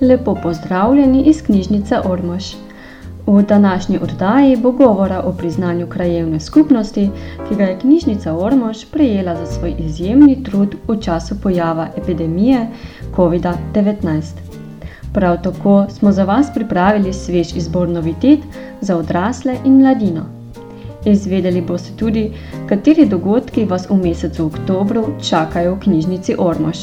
Lepo pozdravljeni iz knjižnice Ormož. V današnji oddaji bo govora o priznanju krajevne skupnosti, ki ga je knjižnica Ormož prejela za svoj izjemni trud v času pojava epidemije COVID-19. Prav tako smo za vas pripravili svež izbor novitet za odrasle in mladino. Izvedeli boste tudi, kateri dogodki vas v mesecu oktobru čakajo v knjižnici Ormož.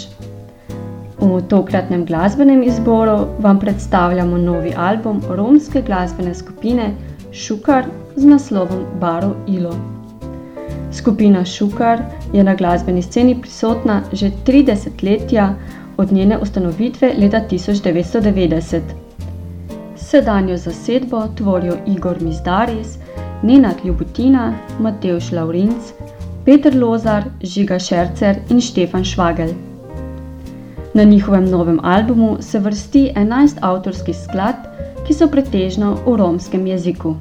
V tokratnem glasbenem izboru vam predstavljamo novi album romske glasbene skupine Šukar z naslovom Baro Ilo. Skupina Šukar je na glasbeni sceni prisotna že 30 letja od njene ustanovitve leta 1990. Sedanjo zasedbo tvorijo Igor Mizdaris, Nenad Ljubutina, Mateusz Laurinc, Peter Lozar, Žiga Šercer in Štefan Švagel. Na njihovem novem albumu se vrsti 11 avtorskih skladb, ki so pretežno v romskem jeziku.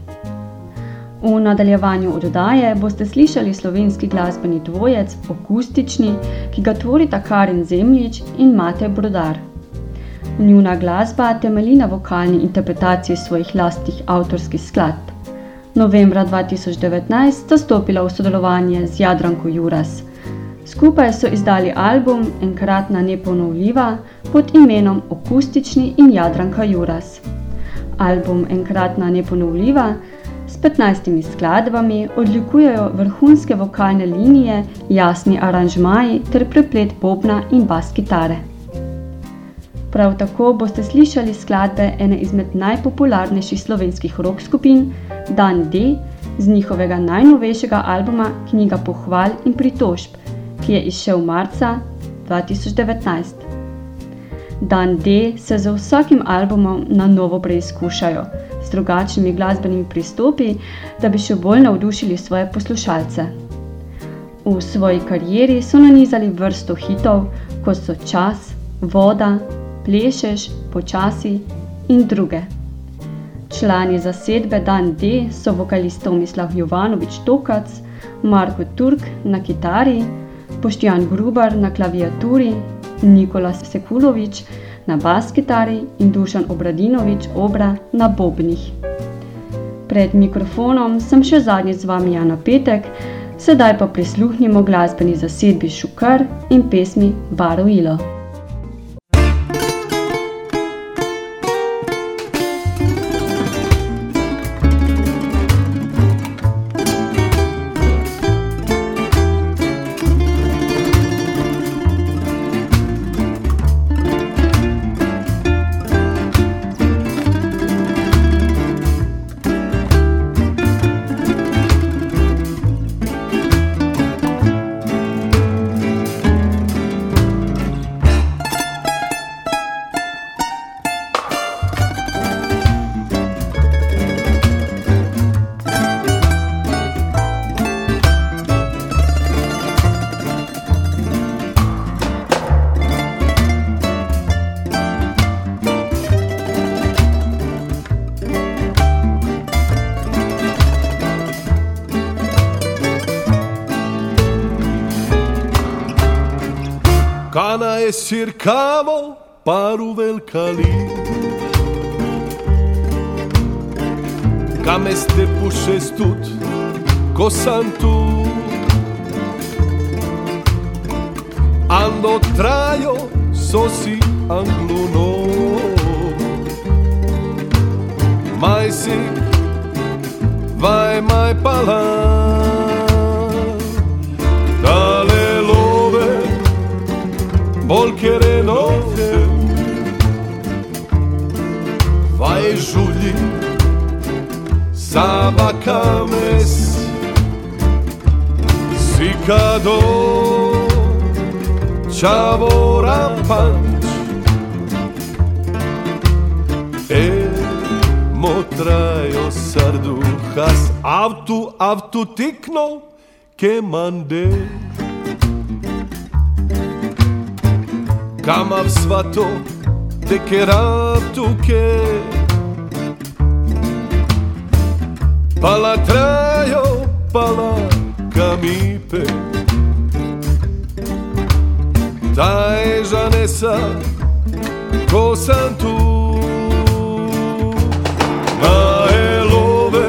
V nadaljevanju oddaje boste slišali slovenski glasbeni dvojec, akustični, ki ga tvorita Karin Zemljič in Mate Brodar. Njuna glasba temelji na vokalni interpretaciji svojih lastnih avtorskih skladb. Novembra 2019 sta stopila v sodelovanje z Jadranko Juras. Skupaj so izdali album Enkratna neponovljiva pod imenom Akustični in Jadranka Juras. Album Enkratna neponovljiva s 15 skladbami odlikujejo vrhunske vokalne linije, jasni aranžmaji ter preplet bobna in bas kitare. Prav tako boste slišali skladbe ene izmed najpopularnejših slovenskih rock skupin, Dan D, z njihovega najnovejšega albuma Knjiga pohval in pritožb, ki je izšel marca 2019. Dan D se z vsakim albumom na novo preizkušajo z drugačnimi glasbenimi pristopi, da bi še bolj navdušili svoje poslušalce. V svoji karieri so nanizali vrsto hitov, kot so Čas, Voda, Plešeš, Počasi in druge. Člani zasedbe Dan D so vokalist Tomislav Jovanovič Tokac, Marko Turk na kitari, Boštjan Grubar na klaviaturi, Nikola Sekulovič na bas kitari in Dušan Obradinovič obra na bobnih. Pred mikrofonom sem še zadnjič z vami Jana Petek, sedaj pa prisluhnimo glasbeni zasedbi Šukar in pesmi Baro decir Cabo Paru del Cali. Kames te pushes tut, kosan tu. Ando trajo sosi angluno. Mai si vai mai palan. bol kere noche Vaj žulji sa vakames Sikado čavo rapanč E motrajo sarduhas Avtu, avtu tikno ke mande kamav svato teke ratuke. Pala trajo, pala kamipe. Ta je žanesa, ko sam tu Na elove,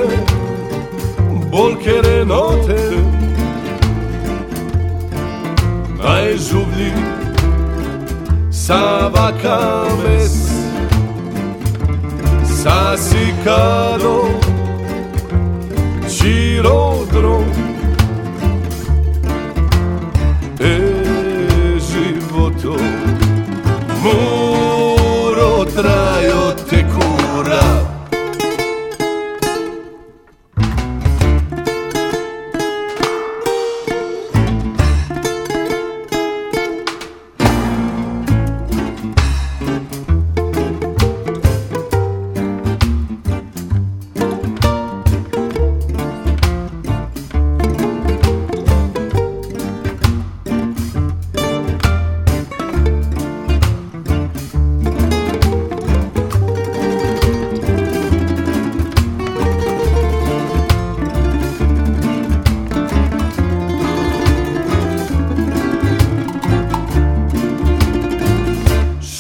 bolkere note. Najžublji savakames, sasikado, čirodro. E životo, muro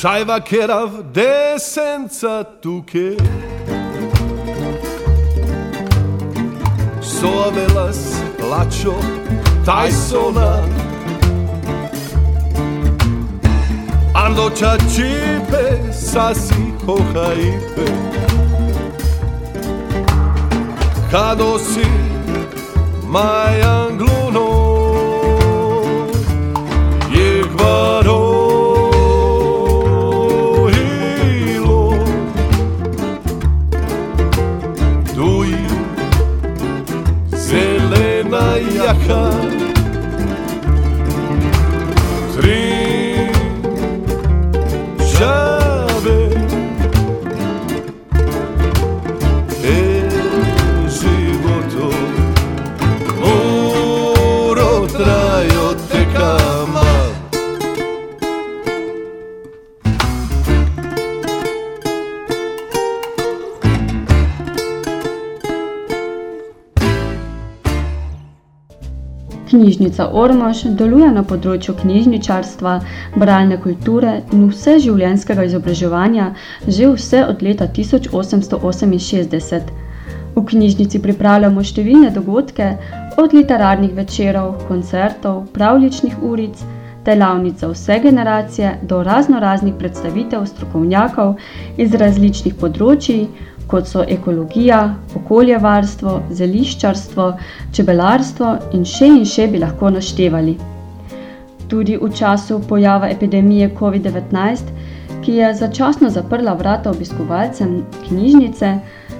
Saiba che era de senza tu che So avelas lacio Ando cipe sasi hojaipe kadosi mai angluno Just. Knjižnica Ormož deluje na področju knjižničarstva, bralne kulture in vseživljenjskega izobraževanja že vse od leta 1868. V knjižnici pripravljamo številne dogodke, od literarnih večerov, koncertov, pravličnih uric, delavnic za vse generacije do raznoraznih predstavitev strokovnjakov iz različnih področij, kot so ekologija, okoljevarstvo, zeliščarstvo, čebelarstvo in še in še bi lahko naštevali. Tudi v času pojava epidemije COVID-19, ki je začasno zaprla vrata obiskovalcem knjižnice,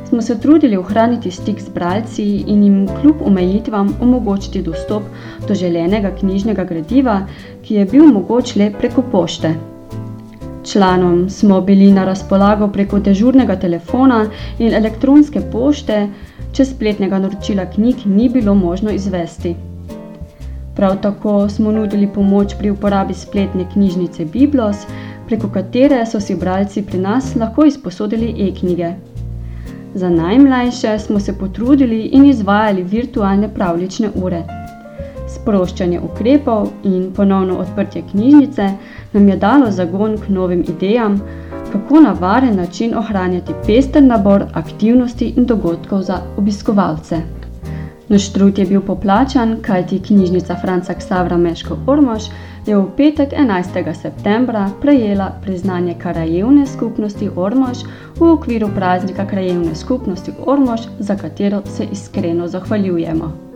smo se trudili ohraniti stik z bralci in jim kljub omejitvam omogočiti dostop do želenega knjižnega gradiva, ki je bil mogoč le preko pošte. Članom smo bili na razpolago preko dežurnega telefona in elektronske pošte, če spletnega naročila knjig ni bilo možno izvesti. Prav tako smo nudili pomoč pri uporabi spletne knjižnice Biblos, preko katere so si bralci pri nas lahko izposodili e-knjige. Za najmlajše smo se potrudili in izvajali virtualne pravlične ure. Sproščanje ukrepov in ponovno odprtje knjižnice nam je dalo zagon k novim idejam, kako na varen način ohranjati pester nabor aktivnosti in dogodkov za obiskovalce. Naš trud je bil poplačan, kajti knjižnica Franca Ksavra Meško Ormož je v petek 11. septembra prejela priznanje Krajevne skupnosti Ormož v okviru praznika Krajevne skupnosti Ormož, za katero se iskreno zahvaljujemo.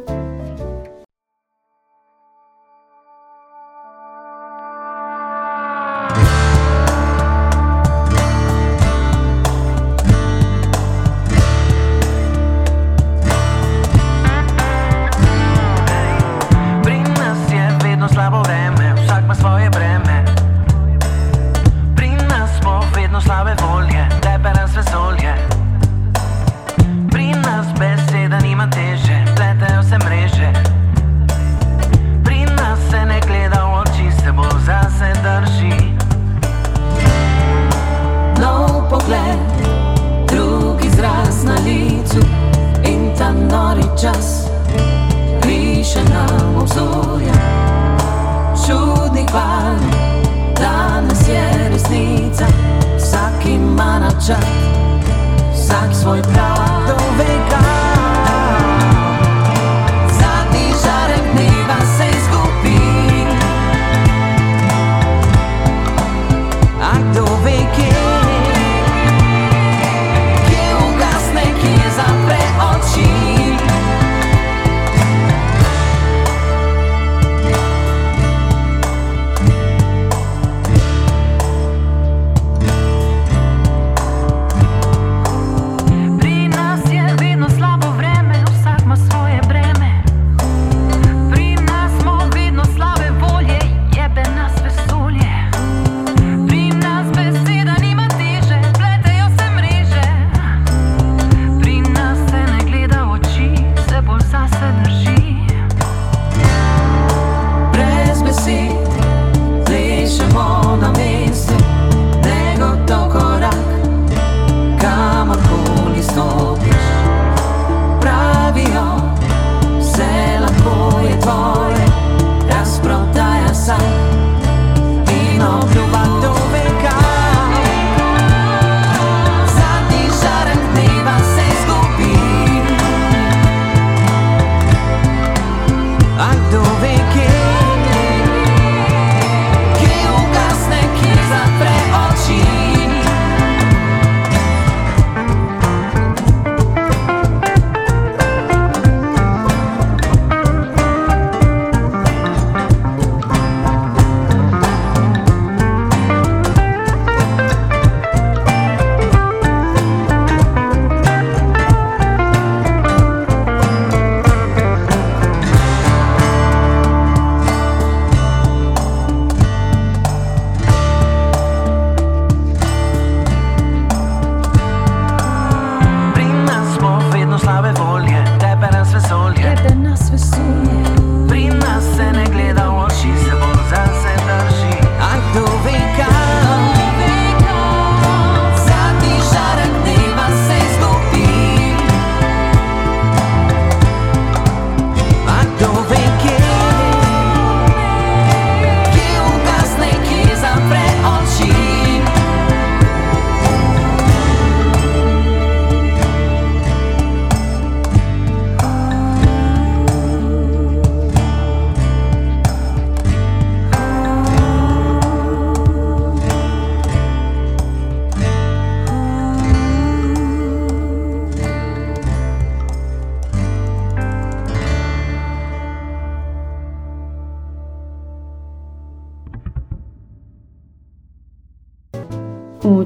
čas. Piše nam obzorja Čudnih barv Danes je resnica Vsak ima načrt Vsak svoj prav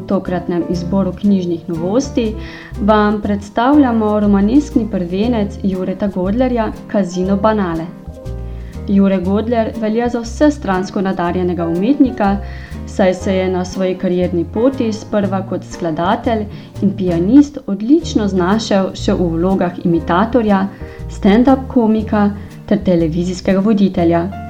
tokratnem izboru knjižnih novosti vam predstavljamo romaneskni prvenec Jureta Godlerja Kazino Banale. Jure Godler velja za vse stransko nadarjenega umetnika, saj se je na svoji karierni poti sprva kot skladatelj in pianist odlično znašel še v vlogah imitatorja, stand-up komika ter televizijskega voditelja.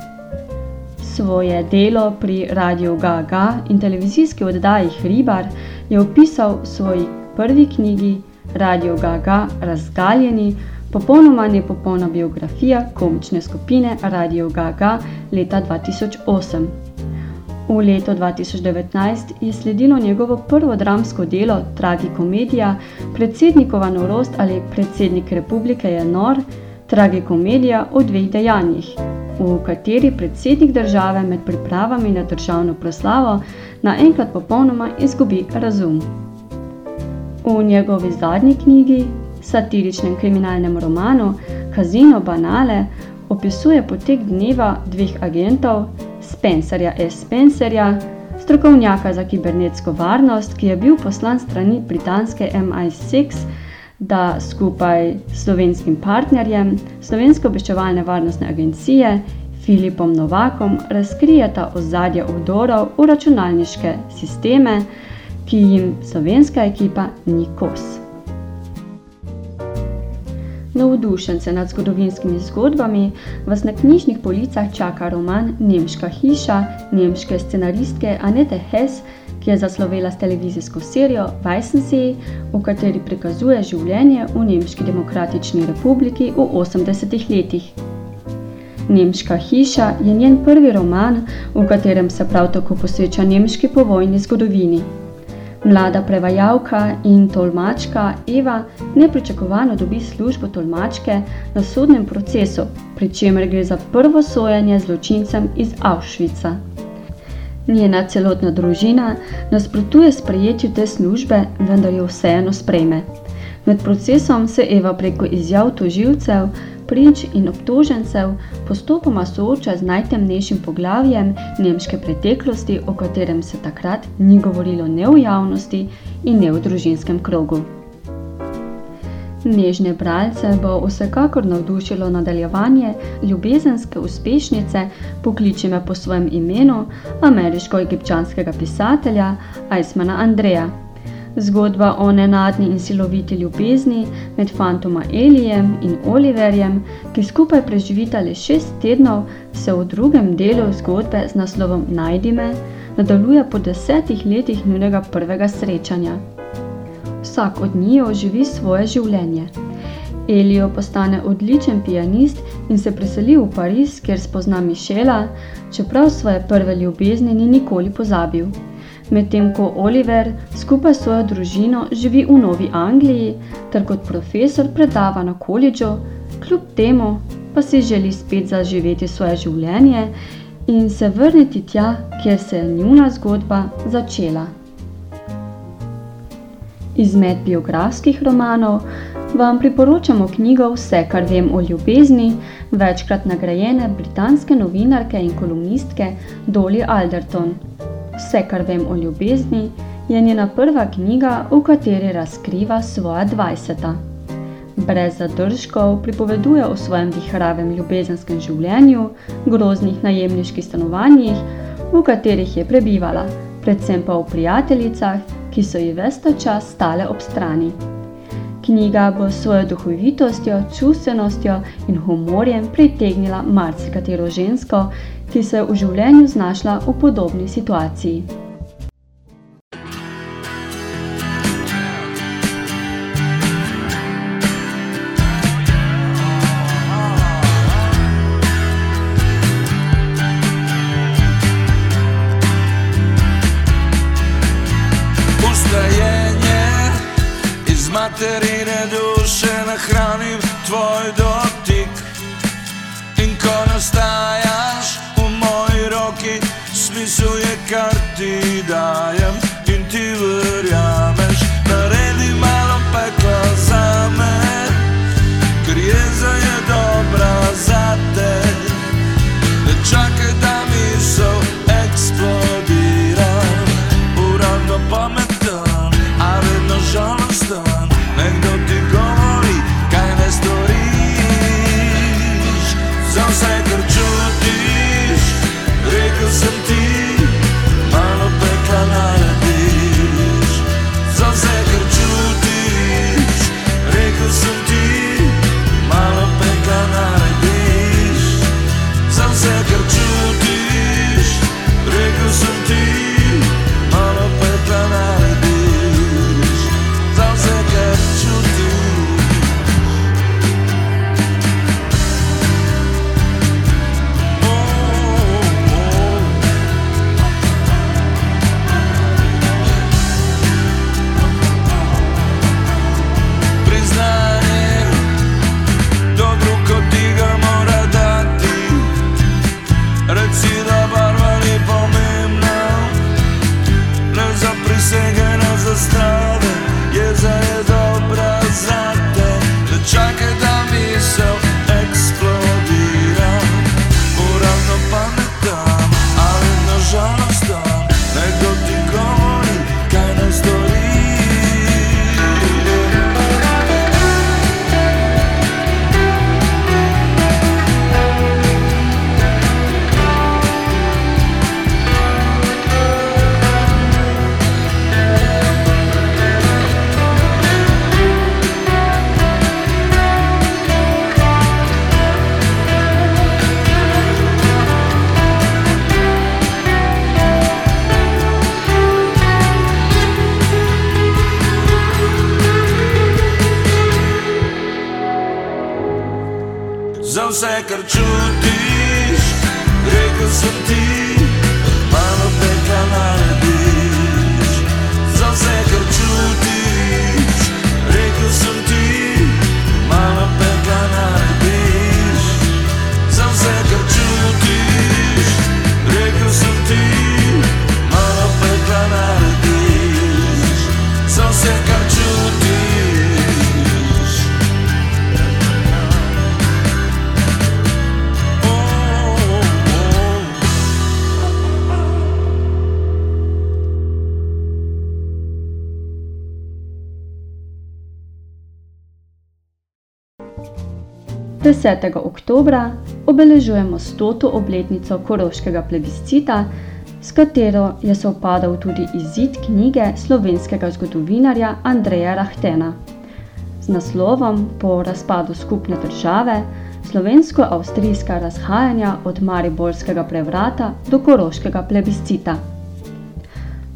Svoje delo pri Radiu Gaga in televizijski oddaji Hribar je opisal v svoji prvi knjigi Radio Gaga Razgaljeni, popolnoma nepopolna biografija komične skupine Radio Gaga leta 2008. V letu 2019 je sledilo njegovo prvo dramsko delo, tragikomedija Predsednikova norost ali Predsednik republike je nor, tragikomedija o dveh dejanjih, v kateri predsednik države med pripravami na državno proslavo naenkrat popolnoma izgubi razum. V njegovi zadnji knjigi, satiričnem kriminalnem romanu Kazino Banale, opisuje potek dneva dveh agentov, Spencerja S. Spencerja, strokovnjaka za kibernetsko varnost, ki je bil poslan strani britanske MI6, da skupaj s slovenskim partnerjem, Slovensko obveščevalne varnostne agencije, Filipom Novakom, razkrijeta ozadje vdorov v računalniške sisteme, ki jim slovenska ekipa ni kos. Navdušence nad zgodovinskimi zgodbami vas na knjižnih policah čaka roman Nemška hiša nemške scenaristke Anete Hess, ki je zaslovela s televizijsko serijo Weissensee, v kateri prikazuje življenje v Nemški demokratični republiki v 80-ih letih. Nemška hiša je njen prvi roman, v katerem se prav tako posveča nemški povojni zgodovini. Mlada prevajalka in tolmačka Eva nepričakovano dobi službo tolmačke na sodnem procesu, pri čemer gre za prvo sojenje zločincem iz Auschwitza. Njena celotna družina nasprotuje sprejetju te službe, vendar jo vseeno sprejme. Med procesom se Eva preko izjav toživcev prič in obtožencev postopoma sooča z najtemnejšim poglavjem nemške preteklosti, o katerem se takrat ni govorilo ne v javnosti in ne v družinskem krogu. Nežne bralce bo vsekakor navdušilo nadaljevanje ljubezenske uspešnice Pokliči me po svojem imenu ameriško-egipčanskega pisatelja Aismana Andreja. Zgodba o nenadni in siloviti ljubezni med fantoma Elijem in Oliverjem, ki skupaj preživita le šest tednov, se v drugem delu zgodbe z naslovom Najdi me nadaljuje po desetih letih njunega prvega srečanja. Vsak od njiju živi svoje življenje. Elijo postane odličen pianist in se preseli v Pariz, kjer spozna Mišela, čeprav svoje prve ljubezni ni nikoli pozabil medtem ko Oliver skupaj s svojo družino živi v Novi Angliji ter kot profesor predava na koledžu, kljub temu pa si želi spet zaživeti svoje življenje in se vrniti tja, kjer se je njuna zgodba začela. Izmed biografskih romanov vam priporočamo knjigo Vse, kar vem o ljubezni, večkrat nagrajene britanske novinarke in kolumnistke Dolly Alderton. Vse, kar vem o ljubezni, je njena prva knjiga, v kateri razkriva svoja dvajseta. Brez zadržkov pripoveduje o svojem vihravem ljubezenskem življenju, groznih najemniških stanovanjih, v katerih je prebivala, predvsem pa o prijateljicah, ki so ji vesta čas stale ob strani. Knjiga bo s svojo duhovitostjo, čustvenostjo in humorjem pritegnila marsikatero žensko, ki se je v življenju znašla v podobni situaciji. Vse, kar čutiš, rekel sem ti, 10. oktobra obeležujemo 100. obletnico koroškega plebiscita, s katero je sovpadal tudi izid knjige slovenskega zgodovinarja Andreja Rahtena. Z naslovom Po razpadu skupne države slovensko-avstrijska razhajanja od Mariborskega prevrata do koroškega plebiscita.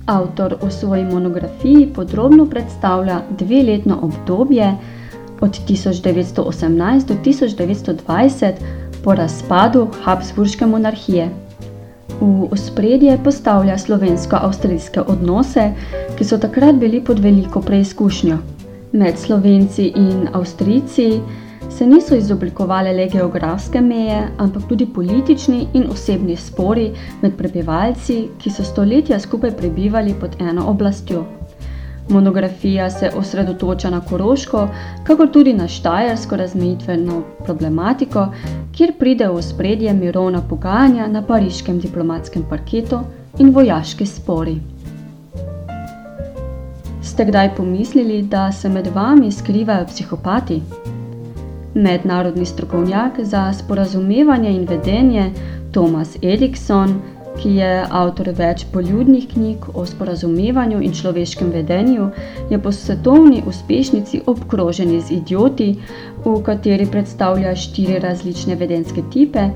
Avtor v svoji monografiji podrobno predstavlja dveletno obdobje, od 1918 do 1920 po razpadu Habsburške monarhije. V ospredje postavlja slovensko-avstrijske odnose, ki so takrat bili pod veliko preizkušnjo. Med Slovenci in Avstrijci se niso izoblikovale le geografske meje, ampak tudi politični in osebni spori med prebivalci, ki so stoletja skupaj prebivali pod eno oblastjo. Monografija se osredotoča na Koroško, kakor tudi na štajersko razmejitveno problematiko, kjer pride v spredje mirovna pogajanja na pariškem diplomatskem parketu in vojaški spori. Ste kdaj pomislili, da se med vami skrivajo psihopati? Mednarodni strokovnjak za sporazumevanje in vedenje Thomas Erikson, ki je avtor več poljudnih knjig o sporazumevanju in človeškem vedenju, je po svetovni uspešnici obkrožen z idioti, v kateri predstavlja štiri različne vedenske tipe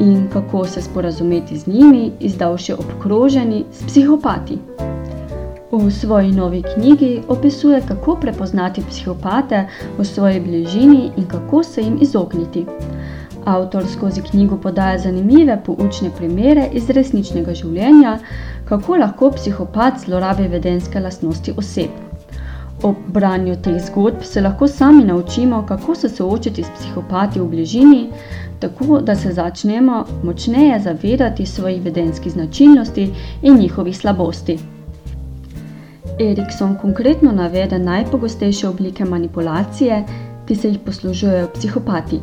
in kako se sporazumeti z njimi, izdal še obkroženi s psihopati. V svoji novi knjigi opisuje, kako prepoznati psihopate v svoji bližini in kako se jim izogniti. Avtor skozi knjigo podaja zanimive poučne primere iz resničnega življenja, kako lahko psihopat zlorabi vedenske lastnosti oseb. Ob branju teh zgodb se lahko sami naučimo, kako se soočiti s psihopati v bližini, tako da se začnemo močneje zavedati svojih vedenskih značilnosti in njihovih slabosti. Erikson konkretno navede najpogostejše oblike manipulacije, ki se jih poslužujejo psihopati.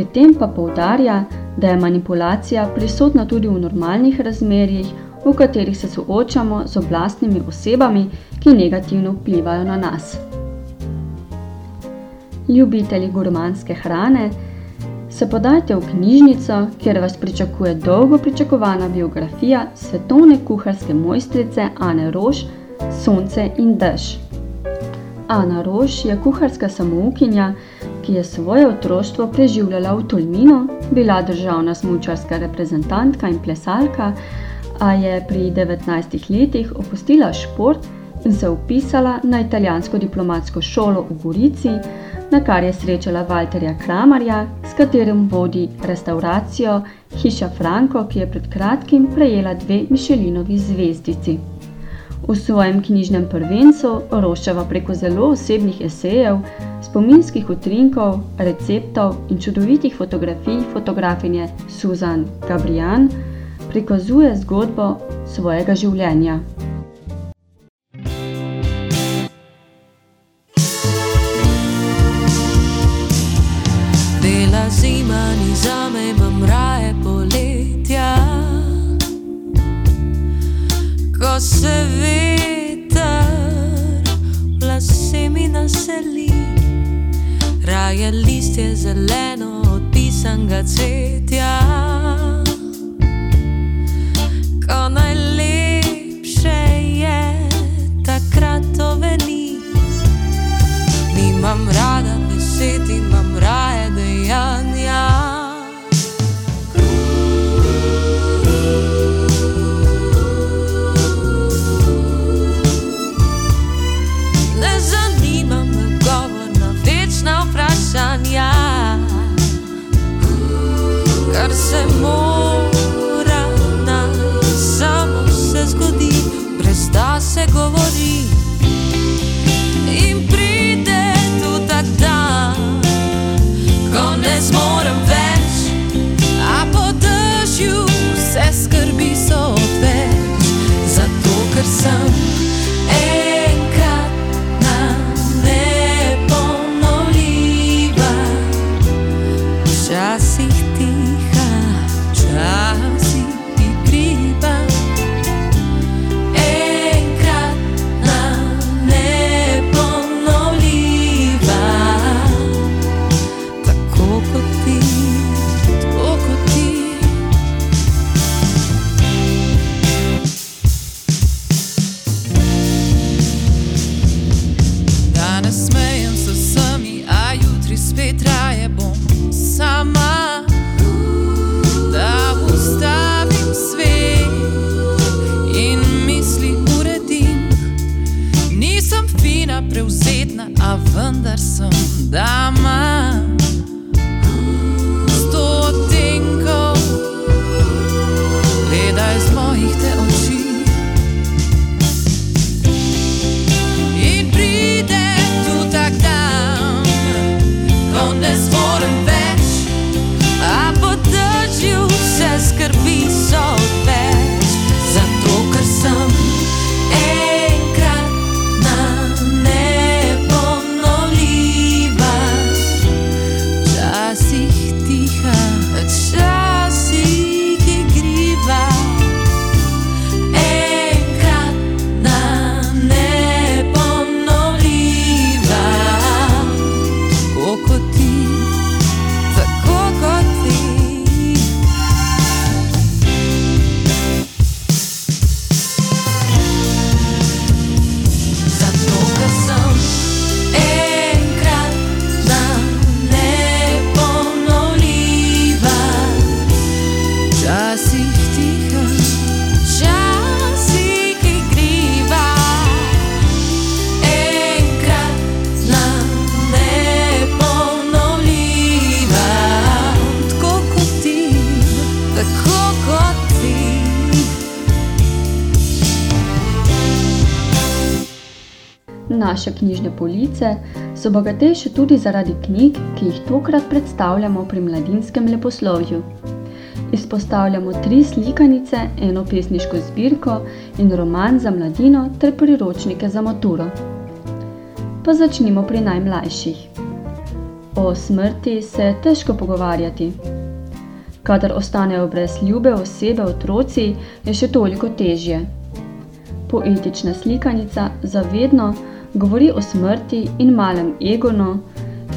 Pri tem pa poudarja, da je manipulacija prisotna tudi v normalnih razmerjih, v katerih se soočamo z oblastnimi osebami, ki negativno vplivajo na nas. Ljubitelji gurmanske hrane, se podajte v knjižnico, kjer vas pričakuje dolgo pričakovana biografija svetovne kuharske mojstrice Ane Roš, Sonce in dež. Ana Roš je kuharska samoukinja, ki je svoje otroštvo preživljala v Tolminu, bila državna smučarska reprezentantka in plesalka, a je pri 19 letih opustila šport in se upisala na italijansko diplomatsko šolo v Gorici, na kar je srečala Walterja Kramarja, s katerim vodi restauracijo Hiša Franko, ki je pred kratkim prejela dve Mišelinovi zvezdici. V svojem knjižnem prvencu Roščava preko zelo osebnih esejev, spominskih utrinkov, receptov in čudovitih fotografij fotografinje Suzan Gabrijan prikazuje zgodbo svojega življenja. Raje listje zeleno od pisanega cvetja. Naše knjižne police so bogatejše tudi zaradi knjig, ki jih tokrat predstavljamo pri mladinskem leposlovju. Izpostavljamo tri slikanice, eno pesniško zbirko in roman za mladino ter priročnike za maturo. Pa začnimo pri najmlajših. O smrti se je težko pogovarjati. Kadar ostanejo brez ljube osebe otroci, je še toliko težje. Poetična slikanica Zavedno govori o smrti in malem Egonu,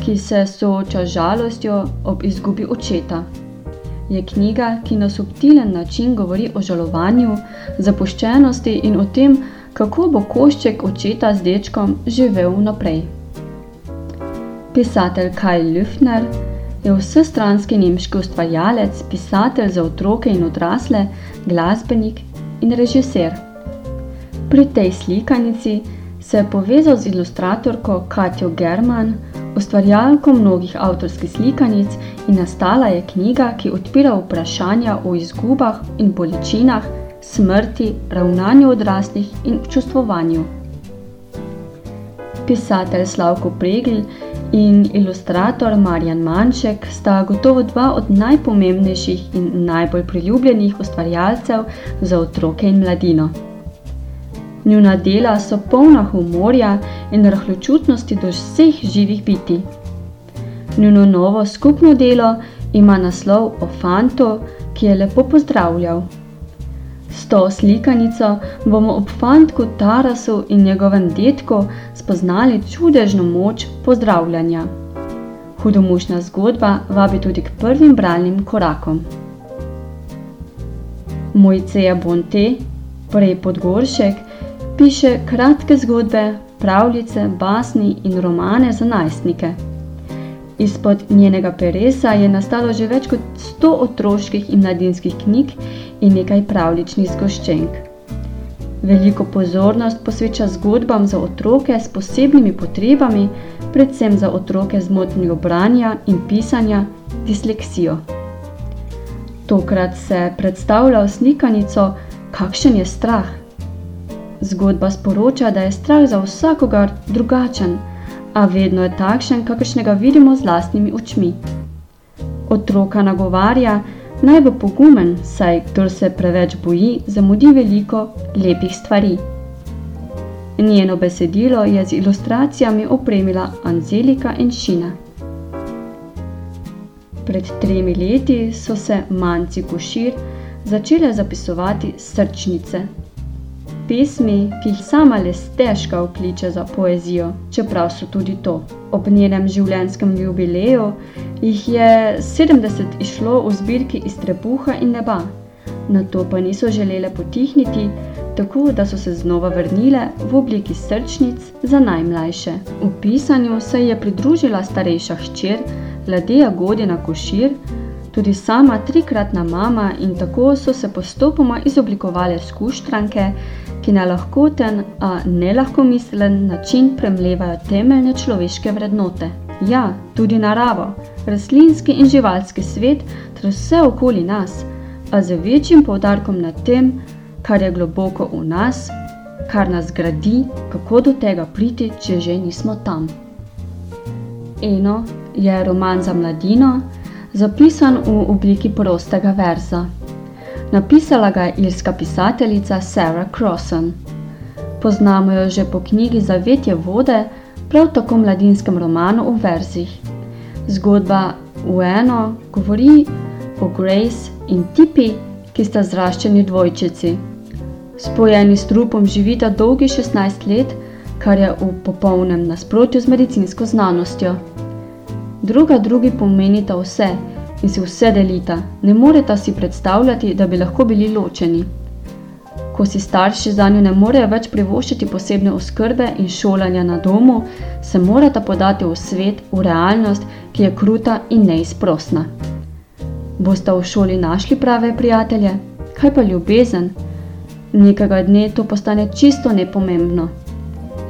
ki se sooča z žalostjo ob izgubi očeta. Je knjiga, ki na subtilen način govori o žalovanju, zapuščenosti in o tem, kako bo košček očeta z dečkom živel naprej. Pisatelj Kaj Lüftner je vsestranski nemški ustvarjalec, pisatelj za otroke in odrasle, glasbenik in režiser. Pri tej slikanici se je povezal z ilustratorko Katjo German, ustvarjalko mnogih avtorskih slikanic in nastala je knjiga, ki odpira vprašanja o izgubah in bolečinah, smrti, ravnanju odraslih in čustvovanju. Pisatelj Slavko Pregl in ilustrator Marjan Manšek sta gotovo dva od najpomembnejših in najbolj priljubljenih ustvarjalcev za otroke in mladino. Njuna dela so polna humorja in rahločutnosti do vseh živih biti. Njuno novo skupno delo ima naslov o fantu, ki je lepo pozdravljal. S to slikanico bomo ob fantku Tarasu in njegovem detku spoznali čudežno moč pozdravljanja. Hudomušna zgodba vabi tudi k prvim bralnim korakom. Mojceja Bonte, prej Podgoršek, piše kratke zgodbe, pravljice, basni in romane za najstnike. Izpod njenega peresa je nastalo že več kot 100 otroških in mladinskih knjig in nekaj pravličnih zgoščenk. Veliko pozornost posveča zgodbam za otroke s posebnimi potrebami, predvsem za otroke z motnjo branja in pisanja, disleksijo. Tokrat se predstavlja v slikanico, kakšen je strah. Zgodba sporoča, da je strah za vsakogar drugačen, a vedno je takšen, kakršnega vidimo z lastnimi očmi. Otroka nagovarja, naj bo pogumen, saj kdo se preveč boji, zamudi veliko lepih stvari. Njeno besedilo je z ilustracijami opremila Anzelika in Šina. Pred tremi leti so se manci košir začele zapisovati srčnice. Pesmi, ki jih sama le stežka vkliče za poezijo, čeprav so tudi to. Ob njenem življenjskem jubileju jih je 70 išlo v zbirki iz trebuha in neba, na to pa niso želele potihniti, tako da so se znova vrnile v obliki srčnic za najmlajše. V pisanju se je pridružila starejša hčer, Ladeja Godina Košir, tudi sama trikratna mama in tako so se postopoma izoblikovale skuštranke, ki na lahkoten, a ne lahko mislen način premlevajo temeljne človeške vrednote. Ja, tudi naravo, rastlinski in živalski svet ter vse okoli nas, a z večjim poudarkom na tem, kar je globoko v nas, kar nas gradi, kako do tega priti, če že nismo tam. Eno je roman za mladino, zapisan v obliki prostega verza. Napisala ga je irska pisateljica Sarah Crossan. Poznamo jo že po knjigi Zavetje vode, prav tako mladinskem romanu v verzih. Zgodba v eno govori o Grace in Tipi, ki sta zraščeni dvojčici. Spojeni s trupom živita dolgi 16 let, kar je v popolnem nasprotju z medicinsko znanostjo. Druga drugi pomenita vse in si vse delita, ne moreta si predstavljati, da bi lahko bili ločeni. Ko si starši za njo ne morejo več privoščiti posebne oskrbe in šolanja na domu, se morata podati v svet, v realnost, ki je kruta in neizprosna. Boste v šoli našli prave prijatelje? Kaj pa ljubezen? Nekega dne to postane čisto nepomembno.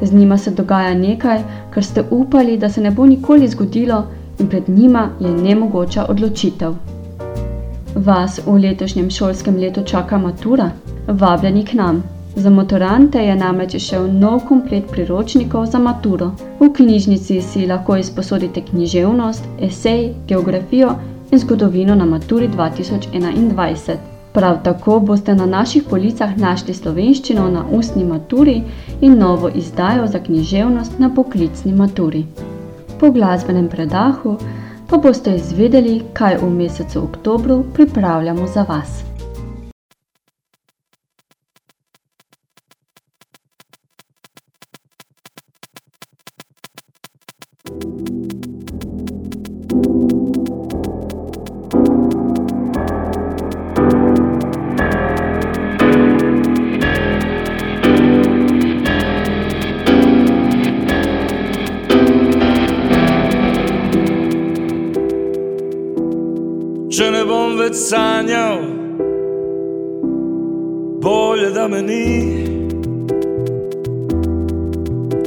Z njima se dogaja nekaj, kar ste upali, da se ne bo nikoli zgodilo, in pred njima je nemogoča odločitev. Vas v letošnjem šolskem letu čaka matura? Vabljeni k nam. Za motorante je namreč šel nov komplet priročnikov za maturo. V knjižnici si lahko izposodite književnost, esej, geografijo in zgodovino na maturi 2021. Prav tako boste na naših policah našli slovenščino na ustni maturi in novo izdajo za književnost na poklicni maturi po glasbenem predahu pa boste izvedeli, kaj v mesecu oktobru pripravljamo za vas. Več sanjal, bolje da me ni.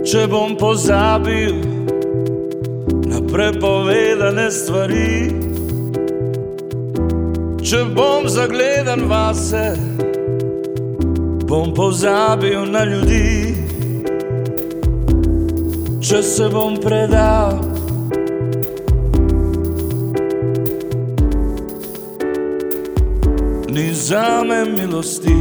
Če bom pozabil na prepovedane stvari, če bom zagledan vase, bom pozabil na ljudi. Če se bom predal ni zame milosti.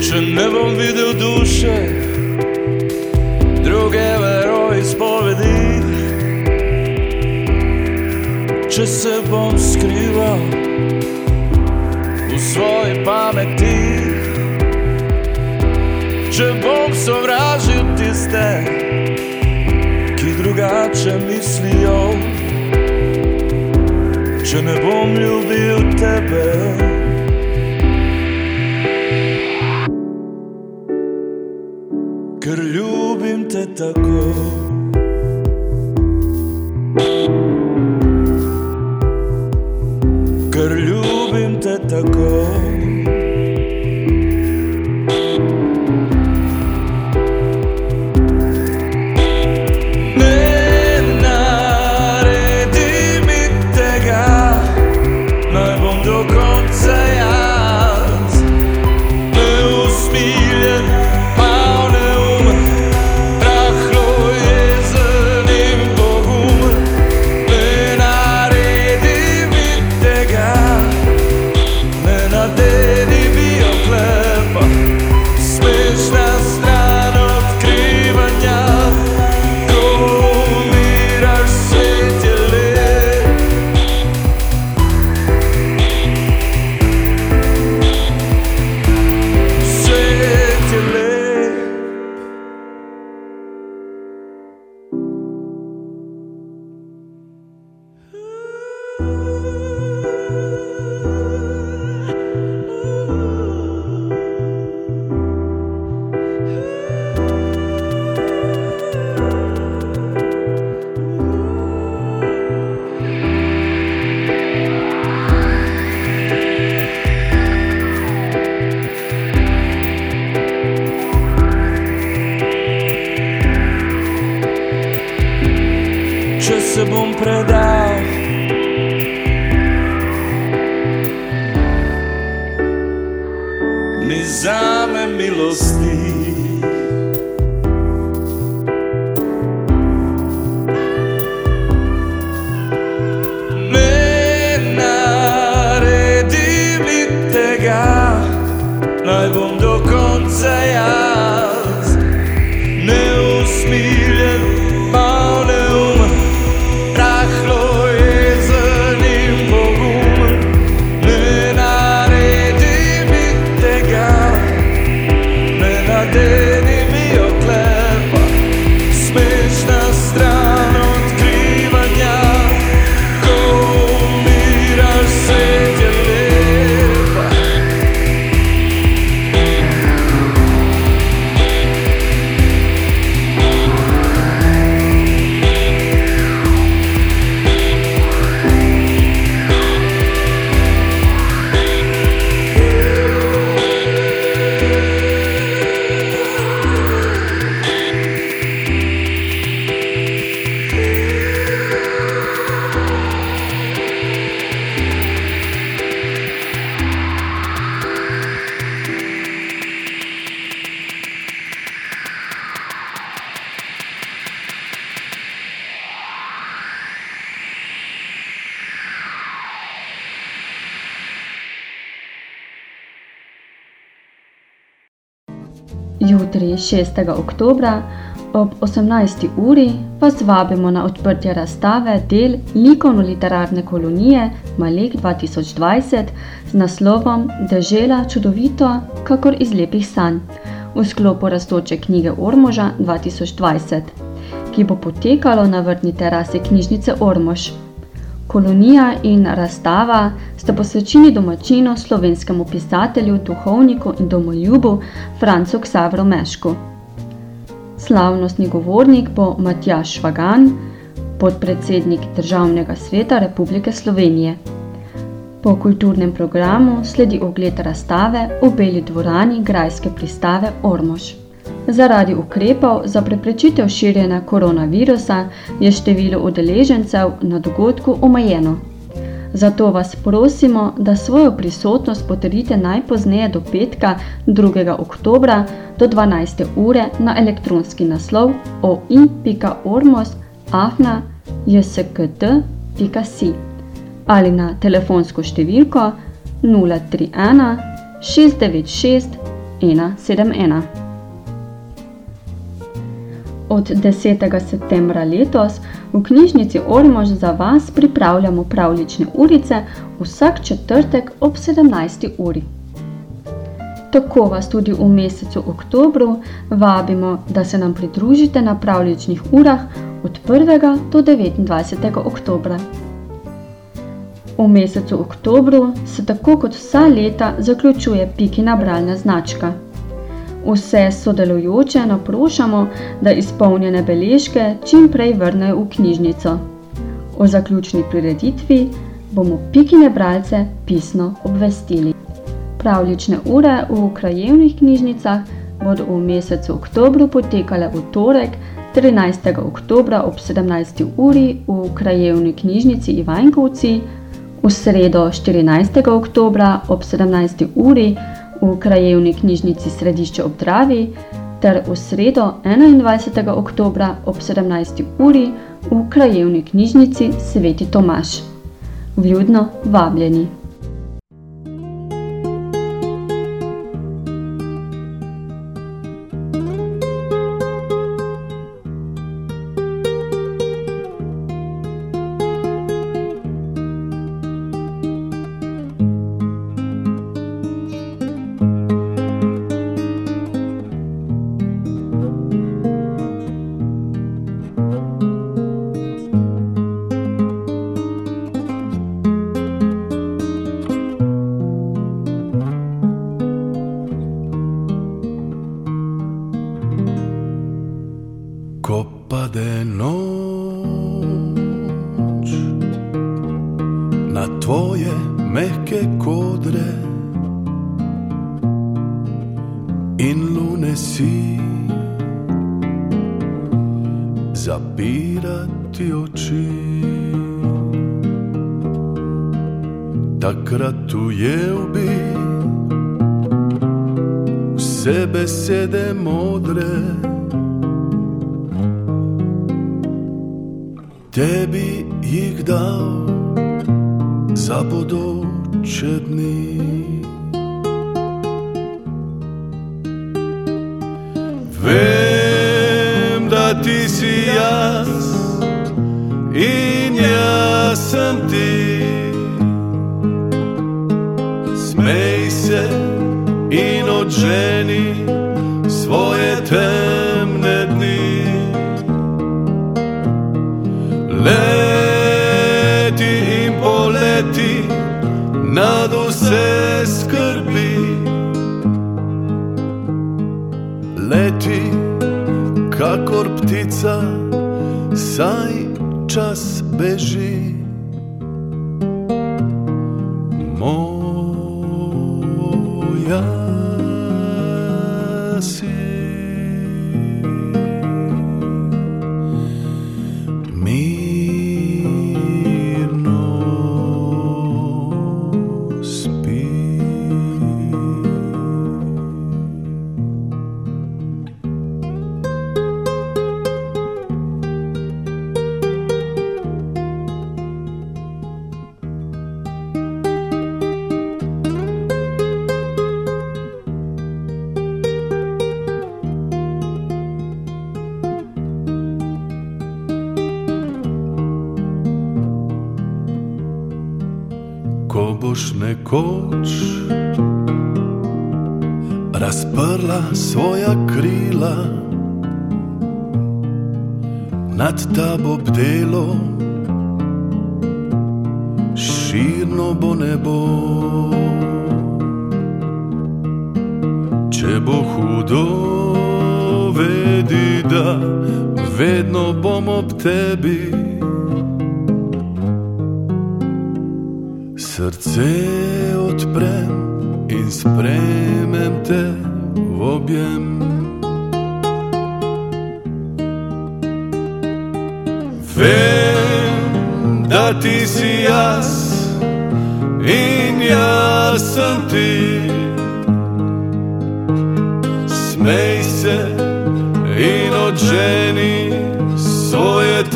Če ne bom videl duše, druge veroizpovedi, če se bom skrival v svoji pameti, če bom sovražil tiste, ki drugače mislijo, če ne bom ljubil tebe. ker ljubim te tako. 6. oktober ob 18. uri vas vabimo na odprtje razstave del likovno-literarne kolonije Malek 2020 z naslovom Dežela čudovito, kakor iz lepih sanj v sklopu rastoče knjige Ormoža 2020, ki bo potekalo na vrtni terasi knjižnice Ormož. Kolonija in razstava sta posvečeni domačinu, slovenskemu pisatelju, duhovniku in domoljubu Francu Ksavro Mešku. Slavnostni govornik bo Matjaš Švagan, podpredsednik Državnega sveta Republike Slovenije. Po kulturnem programu sledi ogled razstave v Beli dvorani Grajske pristave Ormož. Zaradi ukrepov za preprečitev širjenja koronavirusa je število udeležencev na dogodku omejeno. Zato vas prosimo, da svojo prisotnost potrdite najpozneje do petka 2. oktobra do 12. ure na elektronski naslov oi.ormos.afna.jskd.si ali na telefonsko številko 031 696 171. Od 10. septembra letos v knjižnici Ormož za vas pripravljamo pravlične urice vsak četrtek ob 17. uri. Tako vas tudi v mesecu oktobru vabimo, da se nam pridružite na pravličnih urah od 1. do 29. oktobra. V mesecu oktobru se tako kot vsa leta zaključuje Pikina bralna značka. Vse sodelujoče naprošamo, da izpolnjene beležke čim prej vrnejo v knjižnico. O zaključni prireditvi bomo Pikine bralce pisno obvestili. Pravlične ure v krajevnih knjižnicah bodo v mesecu oktobru potekale v torek 13. oktobra ob 17. uri v krajevni knjižnici Ivankovci, v sredo 14. oktobra ob 17. uri v krajevni knjižnici Središče ob Dravi ter v sredo 21. oktobra ob 17. uri v krajevni knjižnici Sveti Tomaš. Vljudno vabljeni! Tvoje mehke kodre in lune si zapirati oči. Takrat ujel bi vse besede modre. tebi jih dal za bodoče dni. Vem, da ti si jaz in jaz sem ti. Smej se in odženi svoje temne ptica, saj čas beži.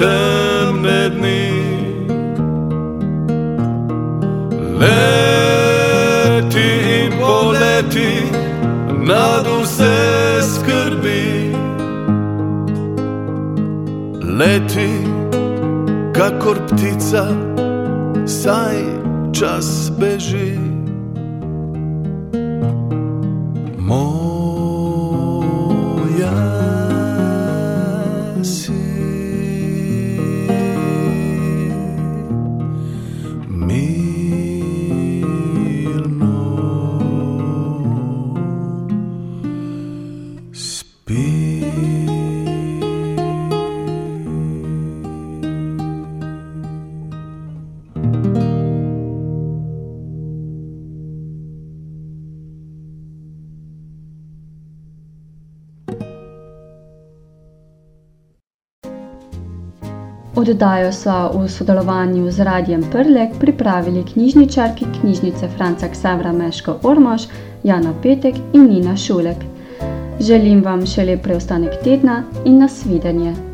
Temne dni. Leti in poleti nad vse skrbi. Leti, kakor ptica, saj čas beži. Oddajo so v sodelovanju z Radijem Prlek pripravili knjižničarki knjižnice Franca Ksavra Meško Ormož, Jana Petek in Nina Šulek. Želim vam še lep preostanek tedna in nasvidenje.